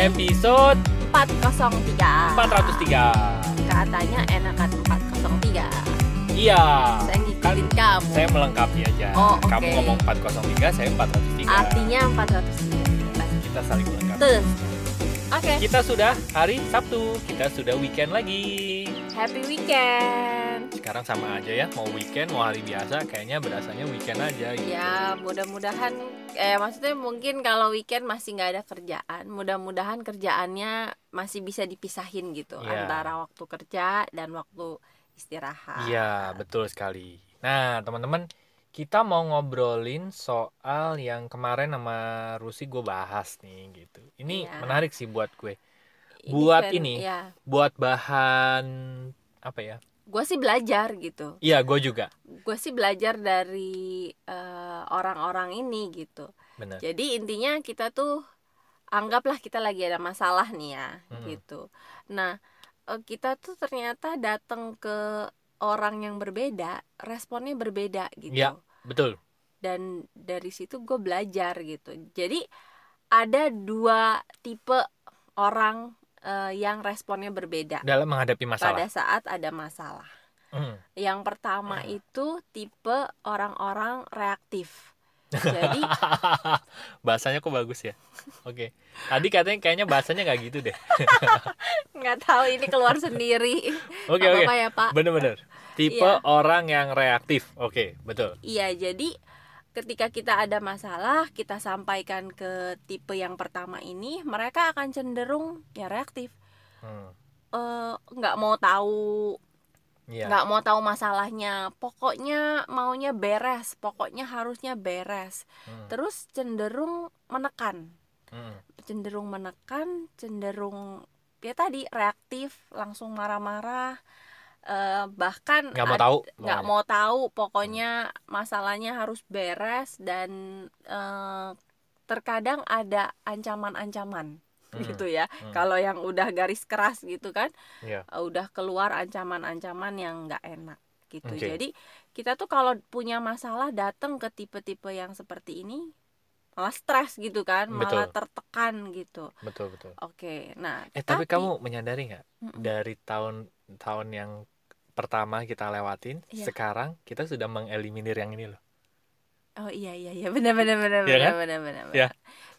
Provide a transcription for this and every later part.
episode 403 403. Katanya enakan 403 Iya. Saya ngikutin kamu Saya melengkapi aja. Oh, Kamu oke. ngomong 403, saya 403. Artinya 403 kita saling melengkapi. Oke Kita sudah hari Sabtu, kita sudah weekend lagi. Happy weekend Sekarang sama aja ya, mau weekend, mau hari biasa, kayaknya berasanya weekend aja gitu. Ya mudah-mudahan eh maksudnya mungkin kalau weekend masih nggak ada kerjaan, mudah-mudahan kerjaannya masih bisa dipisahin gitu Iya. antara waktu kerja dan waktu istirahat. Iya, betul sekali. Nah, teman-teman, kita mau ngobrolin soal yang kemarin sama Rusi gue bahas nih gitu. Ini Iya. menarik sih buat gue. Buat ini. Ya, Buat bahan apa ya? gue sih belajar gitu. Iya, gue juga. Gue sih belajar dari eh, orang-orang ini gitu. Benar. Jadi intinya kita tuh anggaplah kita lagi ada masalah nih ya Mm-mm. gitu. Nah eh, kita tuh ternyata datang ke orang yang berbeda, responnya berbeda gitu. Iya. Betul. Dan dari situ gue belajar gitu. Jadi ada dua tipe orang eh, yang responnya berbeda Dalam menghadapi masalah. pada saat ada masalah. Hmm. Yang pertama itu tipe orang-orang reaktif. Jadi bahasanya kok bagus ya. Oke. Tadi katanya kayaknya bahasanya nggak gitu deh. nggak tahu ini keluar sendiri. Oke Nggak oke. apa-apa ya Pak. Bener-bener. Tipe Iya. orang yang reaktif. Oke, betul. Iya, jadi ketika kita ada masalah, kita sampaikan ke tipe yang pertama ini, mereka akan cenderung ya reaktif. Hmm. Eh, nggak mau tahu, Iya. nggak mau tahu masalahnya. Pokoknya maunya beres, pokoknya harusnya beres. Hmm. Terus cenderung menekan, Hmm. cenderung menekan, cenderung ya tadi reaktif, langsung marah-marah. Eh, bahkan Nggak mau ad- tahu. nggak pokoknya. mau tahu pokoknya masalahnya harus beres dan eh, terkadang ada ancaman-ancaman Hmm, gitu ya hmm. kalau yang udah garis keras gitu kan Iya. eh, udah keluar ancaman-ancaman yang nggak enak gitu Oke. jadi kita tuh kalau punya masalah datang ke tipe-tipe yang seperti ini malah stres gitu kan malah Betul. tertekan gitu Betul betul. oke nah Eh tapi, kamu menyadari nggak Mm-mm. dari tahun tahun yang pertama kita lewatin, Iya. sekarang kita sudah mengeliminir yang ini loh. oh iya iya iya benar benar benar Iya benar kan? benar benar Iya.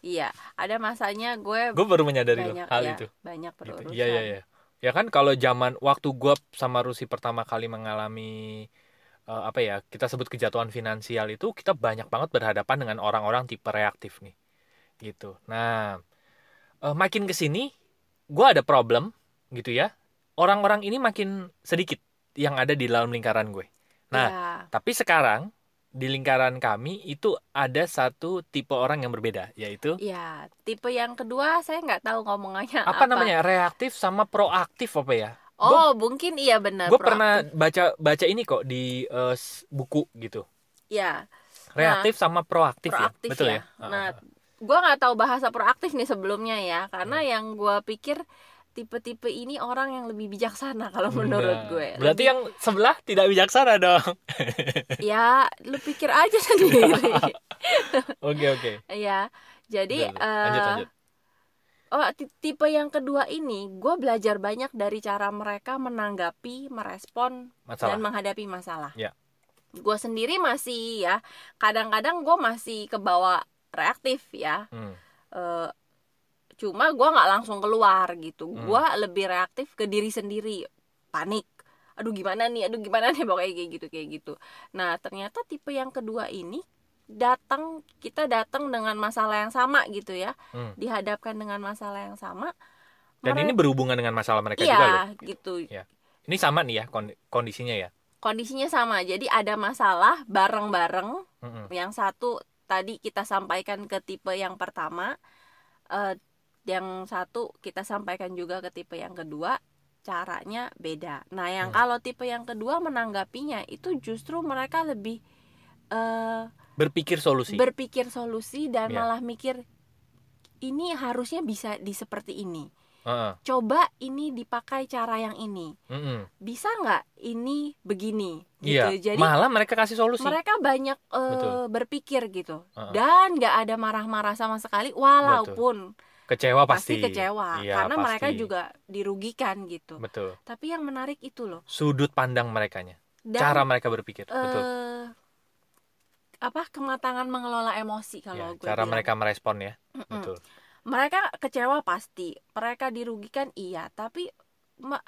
iya ada masanya gue Gue baru menyadari loh banyak hal ya, itu. banyak Gitu. berurusan Iya iya iya. Ya kan kalau zaman waktu gue sama Rusi pertama kali mengalami eh, apa ya kita sebut kejatuhan finansial itu kita banyak banget berhadapan dengan orang-orang tipe reaktif nih, gitu. Nah, eh, makin ke sini gue ada problem gitu ya. Orang-orang ini makin sedikit yang ada di dalam lingkaran gue. Nah, Iya. Tapi sekarang di lingkaran kami itu ada satu tipe orang yang berbeda, yaitu Iya, tipe yang kedua saya nggak tahu ngomongannya apa, namanya reaktif sama proaktif apa ya? Oh, mungkin iya benar. Gue pernah baca baca ini kok di eh, s- buku gitu. ya Reaktif sama proaktif, proaktif ya, betul ya? ya. Nah, gua nggak tahu bahasa proaktif nih sebelumnya ya, karena Hmm. yang gua pikir tipe-tipe ini orang yang lebih bijaksana kalau menurut Nah, gue. Berarti Lebih- yang sebelah tidak bijaksana dong. ya lu pikir aja sendiri. Oke oke. ya, jadi Udah, udah. Lanjut eh, lanjut. Oh, ti- tipe yang kedua ini, gue belajar banyak dari cara mereka menanggapi, merespon, dan Masalah. menghadapi masalah. Ya. Gue sendiri masih ya, kadang-kadang gue masih kebawa reaktif ya. Hmm. Eh, cuma gue nggak langsung keluar gitu. Hmm. Gue lebih reaktif ke diri sendiri, panik. Aduh gimana nih, aduh gimana nih, pokoknya kayak gitu kayak gitu. Nah ternyata tipe yang kedua ini datang kita datang dengan masalah yang sama gitu ya, Hmm. dihadapkan dengan masalah yang sama. Dan ini Mere- berhubungan dengan masalah mereka juga loh. iya gitu. Ini sama nih ya kondi- kondisinya ya. Kondisinya sama. Jadi ada masalah bareng-bareng. Mm-mm. Yang satu tadi kita sampaikan ke tipe yang pertama. eh, yang satu kita sampaikan juga ke tipe yang kedua. Caranya beda. Nah, yang Hmm. kalau tipe yang kedua menanggapinya itu justru mereka lebih eh, Berpikir solusi. berpikir solusi dan Iya. malah mikir ini harusnya bisa di seperti ini. Heeh. Coba ini dipakai cara yang ini. Mm-mm. Bisa nggak ini begini? Gitu. Jadi Malah mereka kasih solusi. mereka banyak Betul. berpikir gitu Heeh. dan nggak ada marah-marah sama sekali walaupun kecewa pasti, pasti, kecewa Iya, karena mereka pasti. juga dirugikan gitu betul tapi yang menarik itu loh sudut pandang merekanya dan cara mereka berpikir betul eh, apa kematangan mengelola emosi Ya, kalau gue cara bilang. mereka merespon ya Mm-mm. betul mereka kecewa pasti mereka dirugikan iya tapi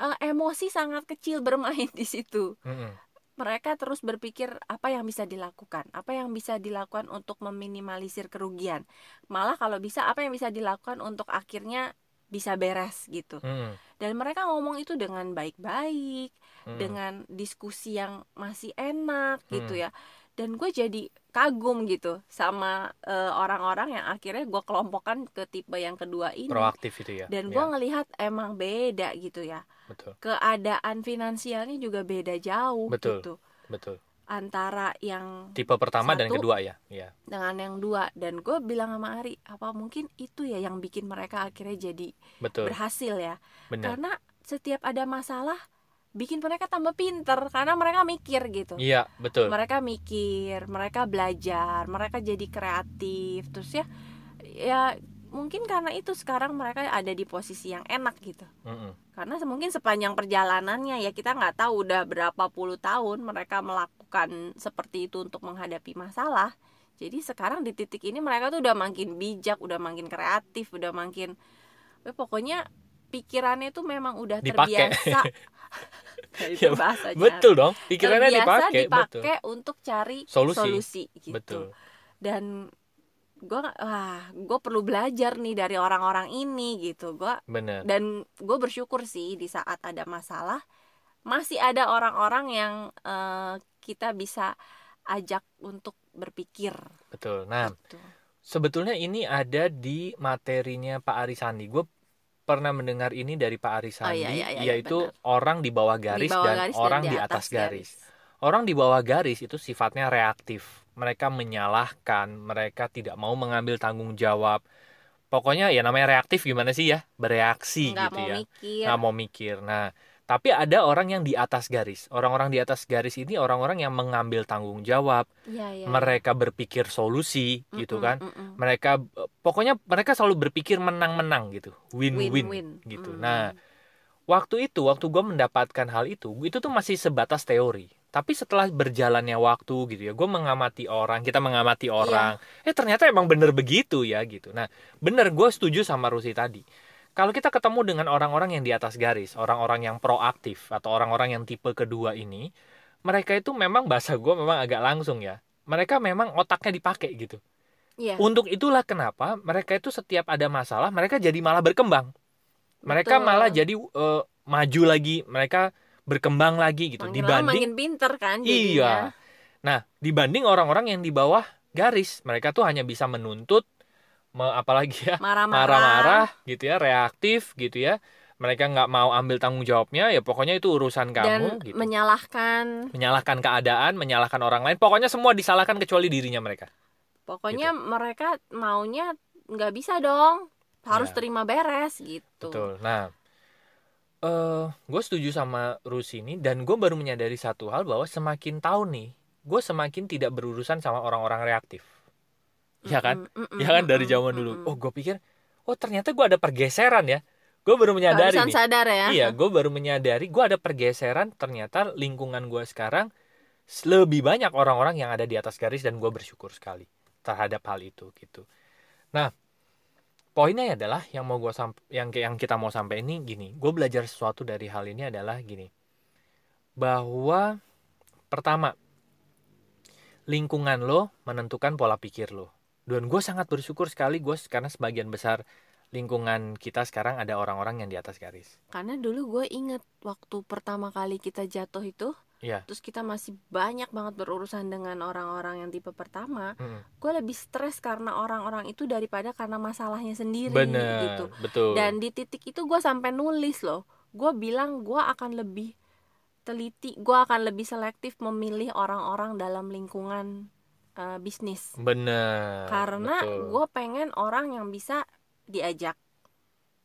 eh, emosi sangat kecil bermain di situ Mm-mm. mereka terus berpikir apa yang bisa dilakukan apa yang bisa dilakukan untuk meminimalisir kerugian malah kalau bisa apa yang bisa dilakukan untuk akhirnya bisa beres gitu Mm-mm. dan mereka ngomong itu dengan baik-baik Mm-mm. dengan diskusi yang masih enak gitu Hmm. ya dan gue jadi kagum gitu sama eh, orang-orang yang akhirnya gue kelompokkan ke tipe yang kedua ini. Proaktif itu ya? Dan Ya, gue ngelihat emang beda gitu ya. Betul. Keadaan finansialnya juga beda jauh Betul. gitu. Betul. Antara yang tipe pertama dan Satu. kedua ya? Ya dengan yang dua. Dan gue bilang sama Ari apa mungkin itu ya yang bikin mereka akhirnya jadi betul. berhasil ya? Benar. Karena setiap ada masalah bikin mereka tambah pinter karena mereka mikir gitu. Iya betul. Mereka mikir mereka belajar mereka jadi kreatif terus ya ya mungkin karena itu sekarang mereka ada di posisi yang enak gitu. Mm-mm. karena se- mungkin sepanjang perjalanannya ya kita nggak tahu udah berapa puluh tahun mereka melakukan seperti itu untuk menghadapi masalah. Jadi sekarang di titik ini mereka tuh udah makin bijak udah makin kreatif udah makin ya pokoknya pikirannya tuh memang udah Dipakai. terbiasa itu Ya, bahasanya betul dong. Pikirannya terbiasa dipakai betul. dipakai untuk cari Solusi. solusi, gitu. Betul. Dan gue wah gue perlu belajar nih dari orang-orang ini gitu. Gue dan gue bersyukur sih di saat ada masalah masih ada orang-orang yang eh, kita bisa ajak untuk berpikir. Betul. Nah gitu. sebetulnya ini ada di materinya Pak Arisandi. Gue pernah mendengar ini dari Pak Arisandi Oh, iya, iya, iya, yaitu benar. orang di bawah garis Di bawah dan garis orang dan di atas garis. Orang di bawah garis itu sifatnya reaktif. Mereka menyalahkan, mereka tidak mau mengambil tanggung jawab. Pokoknya ya namanya reaktif gimana sih ya? Bereaksi nggak gitu mau ya. mikir Nggak mau mikir. Nah, tapi ada orang yang di atas garis. Orang-orang di atas garis ini orang-orang yang mengambil tanggung jawab. Iya, iya, Mereka berpikir solusi iya. gitu Mm-mm, kan. mm-mm. Mereka pokoknya mereka selalu berpikir menang-menang gitu. Win-win gitu. Mm. Nah, waktu itu waktu gue mendapatkan hal itu itu tuh masih sebatas teori tapi setelah berjalannya waktu gitu ya gue mengamati orang kita mengamati orang eh ternyata emang bener begitu ya gitu nah bener gue setuju sama Rusi tadi kalau kita ketemu dengan orang-orang yang di atas garis orang-orang yang proaktif atau orang-orang yang tipe kedua ini mereka itu memang bahasa gue memang agak langsung ya mereka memang otaknya dipakai gitu Iya. untuk itulah kenapa mereka itu setiap ada masalah mereka jadi malah berkembang mereka Betul. malah jadi eh, maju lagi mereka berkembang lagi gitu makin dibanding makin pinter kan iya jadinya. nah dibanding orang-orang yang di bawah garis mereka tuh hanya bisa menuntut me, apalagi ya marah-marah gitu ya reaktif gitu ya mereka nggak mau ambil tanggung jawabnya ya pokoknya itu urusan dan kamu gitu menyalahkan menyalahkan keadaan menyalahkan orang lain pokoknya semua disalahkan kecuali dirinya mereka pokoknya Gitu. mereka maunya nggak bisa dong harus Ya. terima beres gitu Betul. Nah, eh gue setuju sama Rusi ini dan gue baru menyadari satu hal bahwa semakin tahun nih, gue semakin tidak berurusan sama orang-orang reaktif. Ya kan? Ya kan dari zaman dulu. Oh, gue pikir, oh ternyata gue ada pergeseran ya. Gue baru menyadari nih. sadar ya Iya, gue baru menyadari gue ada pergeseran. Ternyata lingkungan gue sekarang lebih banyak orang-orang yang ada di atas garis dan gue bersyukur sekali terhadap hal itu gitu. Nah, poinnya adalah yang mau gue samp yang yang kita mau sampai ini gini. Gue belajar sesuatu dari hal ini adalah gini, bahwa pertama lingkungan lo menentukan pola pikir lo. Dan gue sangat bersyukur sekali gue karena sebagian besar lingkungan kita sekarang ada orang-orang yang di atas garis. karena dulu gue inget waktu pertama kali kita jatuh itu Iya. terus kita masih banyak banget berurusan dengan orang-orang yang tipe pertama Mm-mm. gue lebih stres karena orang-orang itu daripada karena masalahnya sendiri Bener, gitu betul. dan di titik itu gue sampai nulis loh gue bilang gue akan lebih teliti gue akan lebih selektif memilih orang-orang dalam lingkungan eh, bisnis bener. karena gue pengen orang yang bisa diajak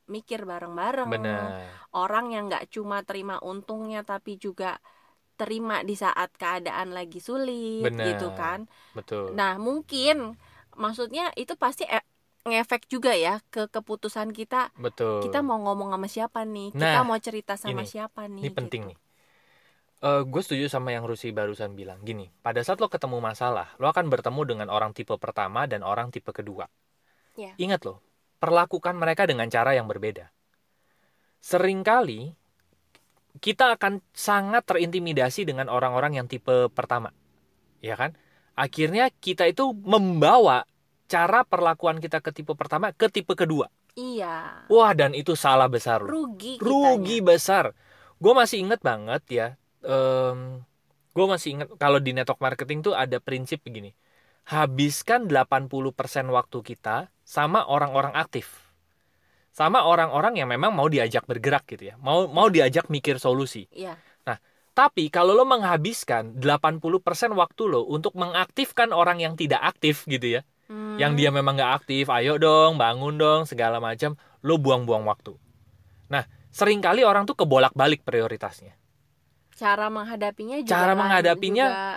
mikir bareng-bareng bener. orang yang nggak cuma terima untungnya tapi juga terima di saat keadaan lagi sulit Benar. gitu kan Betul. nah mungkin maksudnya itu pasti e- ngefek juga ya ke keputusan kita betul kita mau ngomong sama siapa nih kita Nah, mau cerita sama ini. siapa nih ini penting gitu. nih Eh gue setuju sama yang Rusi barusan bilang gini pada saat lo ketemu masalah lo akan bertemu dengan orang tipe pertama dan orang tipe kedua Ya. ingat lo perlakukan mereka dengan cara yang berbeda sering kali kita akan sangat terintimidasi dengan orang-orang yang tipe pertama ya kan akhirnya kita itu membawa cara perlakuan kita ke tipe pertama ke tipe kedua iya wah dan itu salah besar lo rugi rugi kitanya. besar. Gue masih inget banget ya. Em gue masih inget kalau di network marketing tuh ada prinsip begini. Habiskan 80% waktu kita sama orang-orang aktif. Sama orang-orang yang memang mau diajak bergerak gitu ya. Mau mau diajak mikir solusi. iya Tapi kalau lo menghabiskan 80% waktu lo untuk mengaktifkan orang yang tidak aktif gitu ya. Hmm, Yang dia memang nggak aktif, ayo dong, bangun dong, segala macam. Lo buang-buang waktu. Nah, sering kali orang tuh kebolak-balik prioritasnya. Cara menghadapinya juga Cara kan menghadapinya- juga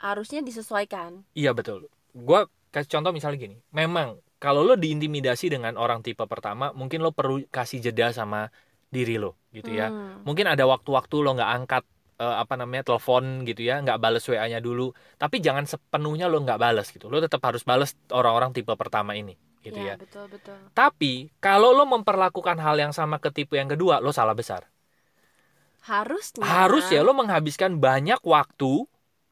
harusnya disesuaikan Iya betul. Gua kasih contoh misalnya gini. Memang kalau lo diintimidasi dengan orang tipe pertama, mungkin lo perlu kasih jeda sama diri lo gitu ya. Hmm, Mungkin ada waktu-waktu lo nggak angkat eh, apa namanya telepon gitu ya, nggak bales WA-nya dulu. Tapi jangan sepenuhnya lo nggak bales gitu. Lo tetap harus bales orang-orang tipe pertama ini gitu ya. betul betul Tapi kalau lo memperlakukan hal yang sama ke tipe yang kedua, lo salah besar. Harusnya Harus ya lo menghabiskan banyak waktu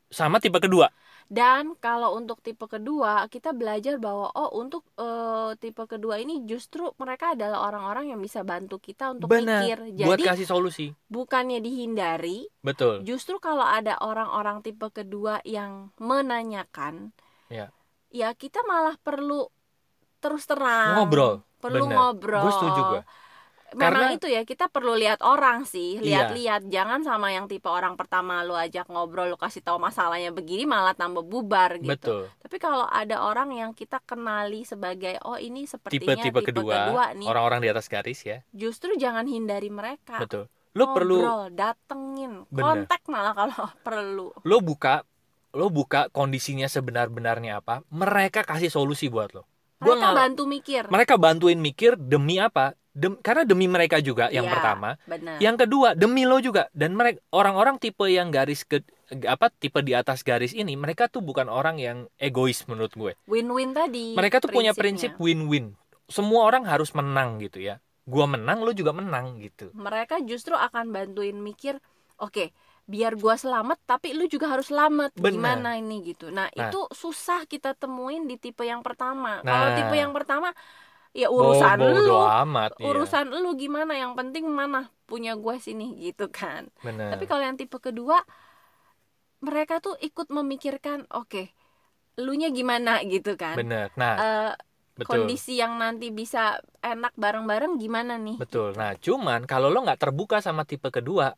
sama tipe kedua. dan kalau untuk tipe kedua kita belajar bahwa oh untuk eh, tipe kedua ini justru mereka adalah orang-orang yang bisa bantu kita untuk Benar. mikir Buat jadi kasih solusi. bukannya dihindari Betul. justru kalau ada orang-orang tipe kedua yang menanyakan Ya. ya kita malah perlu terus terang Ngobrol. perlu Bener. ngobrol Gue setuju gue. Memang Karena- itu ya kita perlu lihat orang sih Iya. lihat-lihat jangan sama yang tipe orang pertama lu ajak ngobrol lu kasih tahu masalahnya begini malah tambah bubar gitu Betul. tapi kalau ada orang yang kita kenali sebagai oh ini sepertinya Tipe-tipe kedua, nih orang-orang di atas garis ya. justru jangan hindari mereka Betul. Lo perlu ngobrol datengin Bener. kontak malah kalau perlu lo buka lo buka kondisinya sebenar-benarnya apa, mereka kasih solusi buat lo. Gua mereka bantu mikir mereka bantuin mikir demi apa? Dem- karena demi mereka juga yang Iya, pertama, benar yang kedua demi lo juga dan mereka orang-orang tipe yang garis ke apa tipe di atas garis ini mereka tuh bukan orang yang egois menurut gue. win-win tadi Mereka tuh punya prinsip prinsipnya. win-win. Semua orang harus menang gitu ya. Gua menang, lo juga menang gitu. mereka justru akan bantuin mikir oke biar gua selamat tapi lu juga harus selamat Benar. gimana ini gitu nah, Nah. itu susah kita temuin di tipe yang pertama kalau Nah. tipe yang pertama ya urusan lu amat, iya. urusan lu gimana yang penting mana punya gue sini gitu kan Bener. tapi kalau yang tipe kedua mereka tuh ikut memikirkan oke lu nya gimana gitu kan Bener. Nah, Eh, betul. kondisi yang nanti bisa enak bareng-bareng gimana nih Betul. Nah, cuman kalau lo nggak terbuka sama tipe kedua,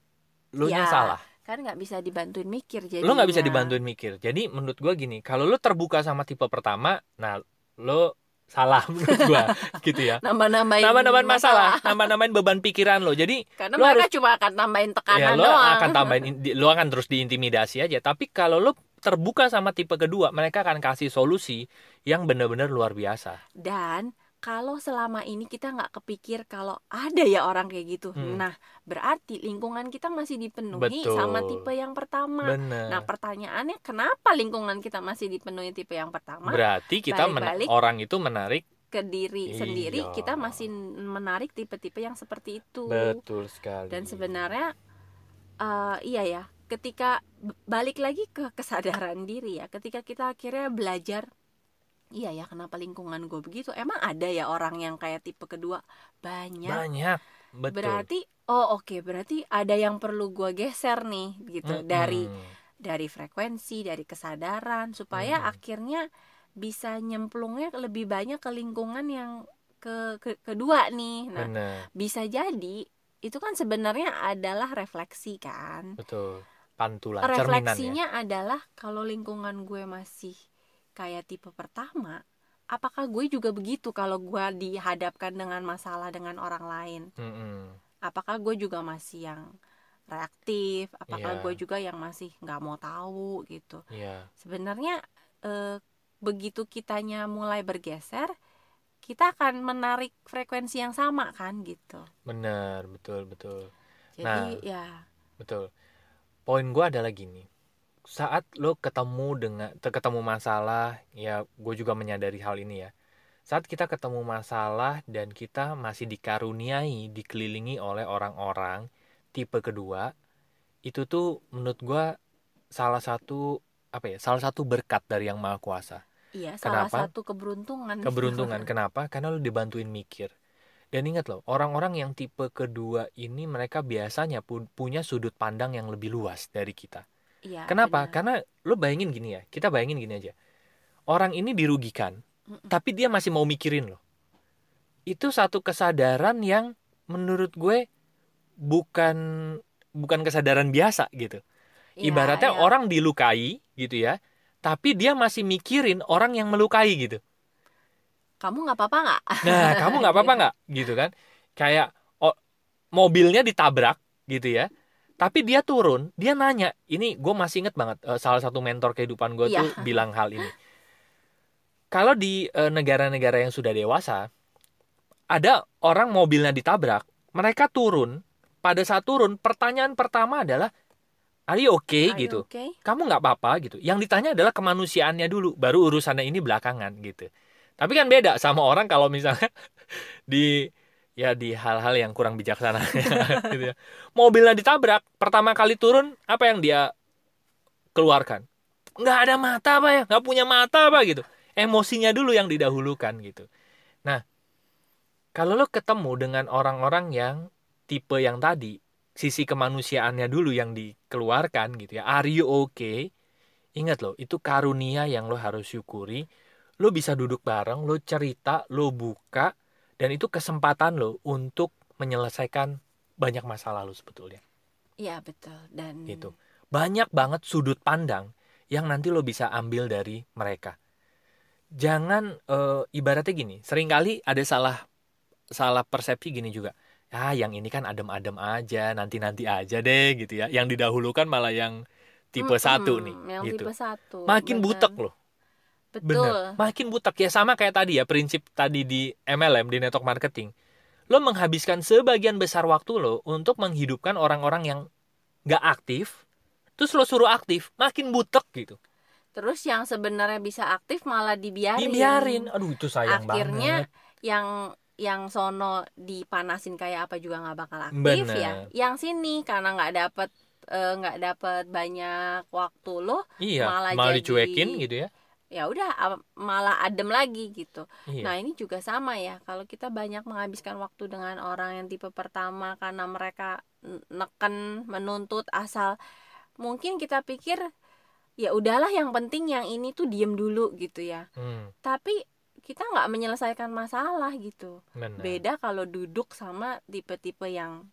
lo nya Ya, salah. kan nggak bisa dibantuin mikir jadi Lo nggak bisa dibantuin mikir. Jadi menurut gua gini, kalau lo terbuka sama tipe pertama, nah lo salah menurut gua gitu ya. nambah-nambahin Nambah-nambahin masalah, nambah-nambahin beban pikiran lo. Jadi karena Lo mereka cuma akan tambahin ya tekanan lo doang akan tambahin, in- lo akan terus diintimidasi aja. Tapi kalau lo terbuka sama tipe kedua, mereka akan kasih solusi yang benar-benar luar biasa. dan kalau selama ini kita nggak kepikir kalau ada ya orang kayak gitu Hmm. nah berarti lingkungan kita masih dipenuhi Betul. sama tipe yang pertama Bener. nah pertanyaannya kenapa lingkungan kita masih dipenuhi tipe yang pertama Berarti kita men- balik-balik orang itu menarik. ke diri Iya. sendiri kita masih menarik tipe-tipe yang seperti itu Betul sekali. dan sebenarnya eh, iya ya ketika balik lagi ke kesadaran diri ya ketika kita akhirnya belajar iya ya kenapa lingkungan gue begitu emang ada ya orang yang kayak tipe kedua banyak banyak. Betul. berarti oh oke berarti ada yang perlu gue geser nih gitu Mm-mm. dari dari frekuensi dari kesadaran supaya Mm-mm. akhirnya bisa nyemplungnya lebih banyak ke lingkungan yang ke, ke kedua nih nah Bener. bisa jadi itu kan sebenarnya adalah refleksi kan Betul. Pantulan, cerminan ya. refleksinya adalah kalau lingkungan gue masih kayak tipe pertama apakah gue juga begitu kalau gue dihadapkan dengan masalah dengan orang lain Mm-mm. apakah gue juga masih yang reaktif apakah Iya. gue juga yang masih nggak mau tahu gitu Iya. sebenarnya eh, begitu kitanya mulai bergeser kita akan menarik frekuensi yang sama kan gitu benar betul betul jadi Nah. ya betul poin gue adalah gini saat lo ketemu dengan te- ketemu masalah ya gue juga menyadari hal ini ya. Saat kita ketemu masalah dan kita masih dikaruniai dikelilingi oleh orang-orang tipe kedua itu tuh menurut gue salah satu apa ya salah satu berkat dari yang maha kuasa. Iya salah Kenapa? satu keberuntungan. Keberuntungan. Kenapa? Karena lo dibantuin mikir. Dan ingat loh orang-orang yang tipe kedua ini mereka biasanya pu- punya sudut pandang yang lebih luas dari kita iya kenapa benar. karena lo bayangin gini ya kita bayangin gini aja orang ini dirugikan Mm-mm. tapi dia masih mau mikirin loh itu satu kesadaran yang menurut gue bukan bukan kesadaran biasa gitu Iya, ibaratnya iya. orang dilukai gitu ya tapi dia masih mikirin orang yang melukai gitu kamu nggak apa-apa nggak Nah, kamu nggak apa-apa nggak, gitu kan? Kayak oh, mobilnya ditabrak, gitu ya. Tapi dia turun, dia nanya. Ini gue masih inget banget. eh, salah satu mentor kehidupan gue Iya. tuh bilang hal ini. Kalau di eh, negara-negara yang sudah dewasa, ada orang mobilnya ditabrak, mereka turun. Pada saat turun, pertanyaan pertama adalah, "Are you okay?" Are you gitu okay? kamu nggak apa-apa gitu. Yang ditanya adalah kemanusiaannya dulu, baru urusannya ini belakangan gitu. Tapi kan beda sama orang kalau misalnya di ya di hal-hal yang kurang bijaksana gitu ya. Mobilnya ditabrak, pertama kali turun apa yang dia keluarkan? Nggak ada mata apa ya? Nggak punya mata apa gitu. Emosinya dulu yang didahulukan gitu. Nah, kalau lo ketemu dengan orang-orang yang tipe yang tadi, sisi kemanusiaannya dulu yang dikeluarkan gitu ya. Are you okay? Ingat loh, itu karunia yang lo harus syukuri. Lo bisa duduk bareng, lo cerita, lo buka, dan itu kesempatan lo untuk menyelesaikan banyak masalah lo sebetulnya. Iya betul dan Gitu. Banyak banget sudut pandang yang nanti lo bisa ambil dari mereka. Jangan eh, ibaratnya gini, sering kali ada salah salah persepsi gini juga. Ah, yang ini kan adem-adem aja, nanti-nanti aja deh gitu ya. Yang didahulukan malah yang tipe Mm-mm, satu nih, yang gitu. tipe satu Makin butek loh. Betul Bener. Makin butek ya sama kayak tadi ya prinsip tadi di MLM di network marketing. Lo menghabiskan sebagian besar waktu lo untuk menghidupkan orang-orang yang nggak aktif, terus lo suruh aktif, makin butek gitu. terus yang sebenarnya bisa aktif malah dibiarin Dibiarin. Aduh itu sayang akhirnya banget. yang yang sono dipanasin kayak apa juga nggak bakal aktif Bener. ya yang sini karena nggak dapet eh, nggak dapet banyak waktu lo Iya, malah malah jadi- dicuekin gitu ya. Ya udah malah adem lagi gitu Iya. Nah ini juga sama ya kalau kita banyak menghabiskan waktu dengan orang yang tipe pertama karena mereka neken menuntut asal mungkin kita pikir ya udahlah yang penting yang ini tuh diem dulu gitu ya Hmm, tapi kita nggak menyelesaikan masalah gitu benar. beda kalau duduk sama tipe-tipe yang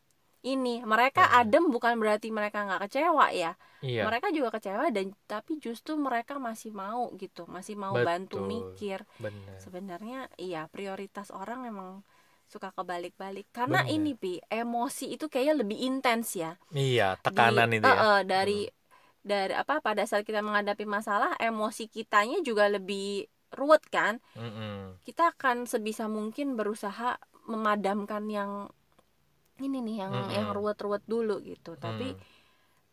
ini mereka Benar. adem bukan berarti mereka nggak kecewa ya Iya. mereka juga kecewa dan tapi justru mereka masih mau gitu masih mau bantu Betul. mikir Benar. sebenarnya iya prioritas orang emang suka kebalik-balik karena Bener. ini pi emosi itu kayaknya lebih intens ya Iya, tekanan Di- itu ya. eh, dari dari apa pada saat kita menghadapi masalah emosi kitanya juga lebih ruwet kan Mm-mm. kita akan sebisa mungkin berusaha memadamkan yang ini nih yang Mm-mm. yang ruwet-ruwet dulu gitu tapi Mm.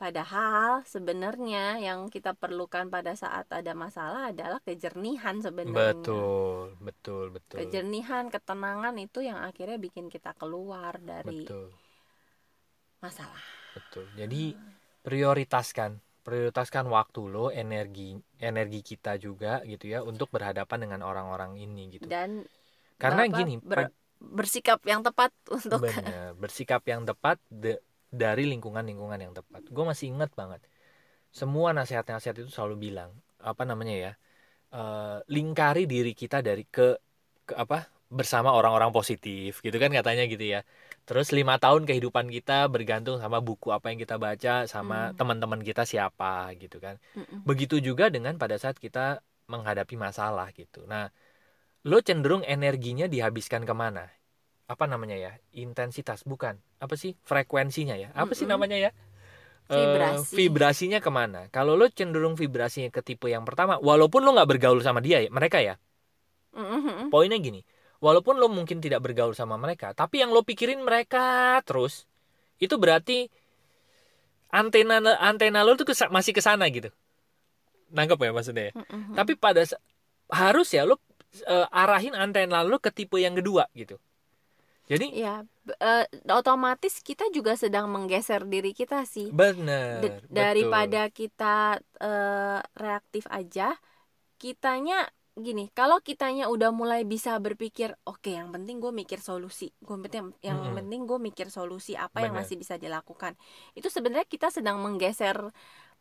padahal sebenarnya yang kita perlukan pada saat ada masalah adalah kejernihan sebenarnya Betul, betul, betul. kejernihan ketenangan itu yang akhirnya bikin kita keluar dari Betul. masalah Betul. Jadi prioritaskan, prioritaskan waktu lo, energi, energi kita juga gitu ya untuk berhadapan dengan orang-orang ini gitu. dan Karena gini, ber- bersikap yang tepat untuk bener, bersikap yang tepat de- dari lingkungan-lingkungan yang tepat. Gue masih inget banget. Semua nasihat-nasihat itu selalu bilang apa namanya ya, eh, lingkari diri kita dari ke, ke apa bersama orang-orang positif gitu kan katanya gitu ya. Terus lima tahun kehidupan kita bergantung sama buku apa yang kita baca, sama Hmm. teman-teman kita siapa gitu kan. Mm-mm. Begitu juga dengan pada saat kita menghadapi masalah gitu. Nah, lo cenderung energinya dihabiskan ke mana? Apa namanya ya? Intensitas bukan? Apa sih frekuensinya ya? Apa sih Mm-mm. namanya ya? Vibrasi. vibrasinya ke mana? Kalau lo cenderung vibrasinya ke tipe yang pertama, walaupun lo nggak bergaul sama dia ya, mereka ya, Mm-mm. poinnya gini, walaupun lo mungkin tidak bergaul sama mereka tapi yang lo pikirin mereka terus itu berarti antena antena lo tuh kesa- masih ke sana gitu nangkep ya maksudnya ya? Mm-mm. tapi pada harus ya lo eh, arahin antena lo ke tipe yang kedua gitu jadi ya eh, otomatis kita juga sedang menggeser diri kita sih bener D- betul. daripada kita eh, reaktif aja kitanya gini kalau kitanya udah mulai bisa berpikir oke yang penting gue mikir solusi gue penting yang Mm-mm. penting gue mikir solusi apa yang Bener. masih bisa dilakukan itu sebenarnya kita sedang menggeser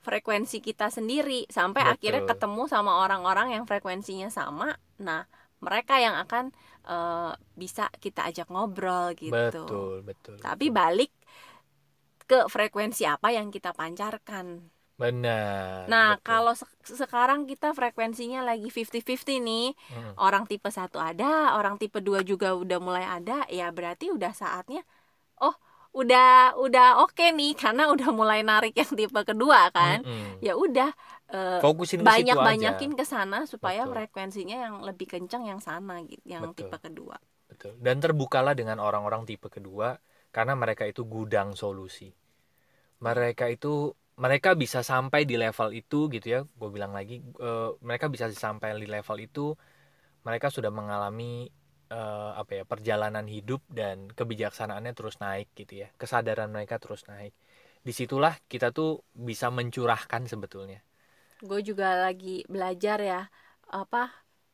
frekuensi kita sendiri sampai Betul. akhirnya ketemu sama orang-orang yang frekuensinya sama nah mereka yang akan eh, bisa kita ajak ngobrol gitu betul betul tapi betul. balik ke frekuensi apa yang kita pancarkan. benar Nah, betul. kalau se- sekarang kita frekuensinya lagi 50-50 nih, Mm. orang tipe satu ada, orang tipe 2 juga udah mulai ada, ya berarti udah saatnya oh, udah udah oke nih karena udah mulai narik yang tipe kedua kan. Mm-mm. Ya udah eh, fokusin aja banyak-banyakin ke sana supaya Betul. frekuensinya yang lebih kencang yang sana gitu, yang Betul. tipe kedua. Betul. Dan terbukalah dengan orang-orang tipe kedua karena mereka itu gudang solusi. Mereka itu mereka bisa sampai di level itu gitu ya. Gue bilang lagi eh, mereka bisa sampai di level itu mereka sudah mengalami eh, apa ya perjalanan hidup dan kebijaksanaannya terus naik gitu ya. Kesadaran mereka terus naik. Di situlah kita tuh bisa mencurahkan sebetulnya. gue juga lagi belajar ya apa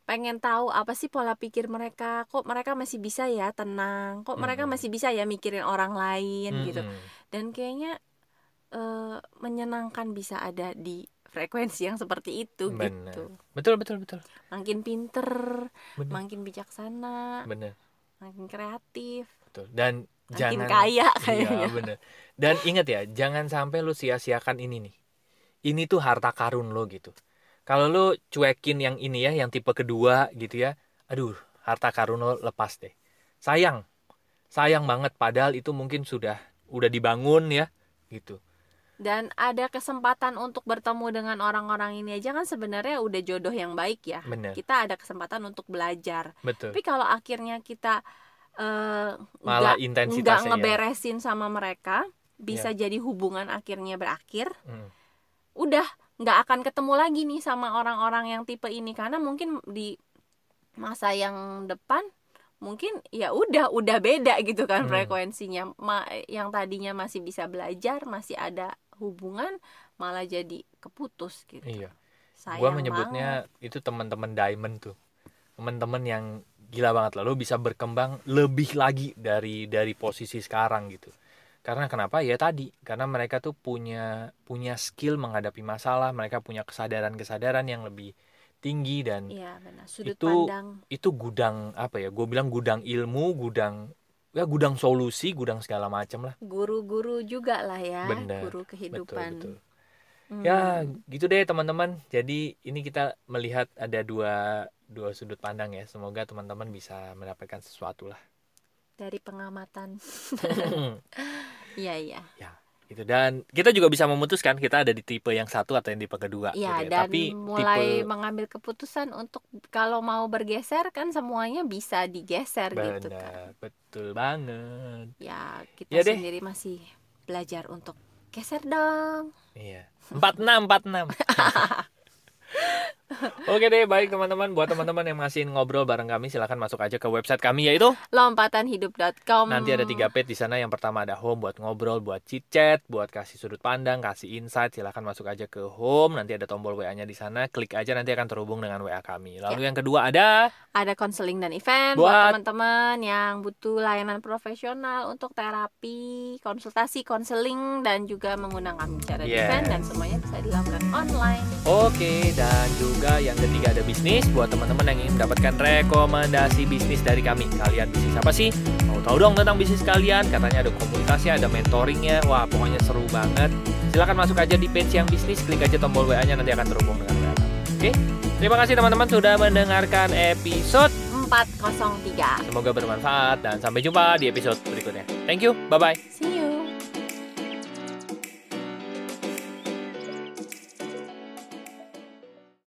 pengen tahu apa sih pola pikir mereka kok mereka masih bisa ya tenang kok mereka Mm-mm. masih bisa ya mikirin orang lain gitu Mm-mm. dan kayaknya eh, menyenangkan bisa ada di frekuensi yang seperti itu Bener. gitu Betul betul betul. makin pinter Bener. makin bijaksana Bener. makin kreatif Betul. Dan makin jangan kaya Iya kayaknya bener. Dan ingat ya, jangan sampai lu sia-siakan ini nih. Ini tuh harta karun lo gitu. Kalau lu cuekin yang ini ya, yang tipe kedua gitu ya, aduh, harta karun lo lepas deh. Sayang, sayang banget. Padahal itu mungkin sudah udah dibangun ya, gitu. Dan ada kesempatan untuk bertemu dengan orang-orang ini aja kan sebenarnya udah jodoh yang baik ya Bener, kita ada kesempatan untuk belajar betul. Tapi kalau akhirnya kita Malah nggak intensitasnya ya. ngeberesin sama mereka, bisa jadi hubungan akhirnya berakhir. Mm, Udah nggak akan ketemu lagi nih sama orang-orang yang tipe ini karena mungkin di masa yang depan mungkin ya udah udah beda gitu kan Hmm. frekuensinya. Ma- yang tadinya masih bisa belajar, masih ada hubungan, malah jadi keputus gitu. Iya. Sayang Gua menyebutnya banget. itu teman-teman diamond tuh. Teman-teman yang gila banget lah. Lu bisa berkembang lebih lagi dari dari posisi sekarang gitu. Karena kenapa? Ya tadi, karena mereka tuh punya punya skill menghadapi masalah, mereka punya kesadaran-kesadaran yang lebih tinggi dan Iya benar. Sudut Itu- pandang itu gudang apa ya? Gue bilang gudang ilmu, gudang ya gudang solusi, gudang segala macam lah. guru-guru juga lah ya, Benar, guru Betul, kehidupan. betul. Hmm. Ya, gitu deh teman-teman. Jadi ini kita melihat ada dua dua sudut pandang ya. Semoga teman-teman bisa mendapatkan sesuatu lah. dari pengamatan. Iya iya. Gitu dan kita juga bisa memutuskan kita ada di tipe yang satu atau yang tipe kedua. Iya gitu ya. dan Tapi mulai tipe mengambil keputusan untuk kalau mau bergeser kan semuanya bisa digeser gitu kan. benar, betul banget. Ya kita Ya deh. sendiri masih belajar untuk geser dong. Iya. 46 46. Oke deh, baik teman-teman. Buat teman-teman yang masih ngobrol bareng kami, silahkan masuk aja ke website kami yaitu Lompatanhidup.com. Nanti ada tiga page di sana. Yang pertama ada home buat ngobrol, buat chit chat, buat kasih sudut pandang, kasih insight. Silahkan masuk aja ke home. Nanti ada tombol WA-nya di sana. Klik aja nanti akan terhubung dengan WA kami. Lalu yang kedua ada Ada konseling dan event Buat- buat teman-teman yang butuh layanan profesional untuk terapi, konsultasi, konseling dan juga mengundang kami bicara Yes. event dan semuanya bisa dilakukan online. Oke, dan juga yang ketiga ada bisnis buat teman-teman yang ingin mendapatkan rekomendasi bisnis dari kami. Kalian bisnis apa sih? Mau tahu dong tentang bisnis kalian? Katanya ada komunitasnya, ada mentoringnya. Wah, pokoknya seru banget. Silahkan masuk aja di page yang bisnis, klik aja tombol WA-nya nanti akan terhubung dengan WA kami. Oke, terima kasih teman-teman sudah mendengarkan episode. 403. Semoga bermanfaat dan sampai jumpa di episode berikutnya. Thank you, bye-bye. See you.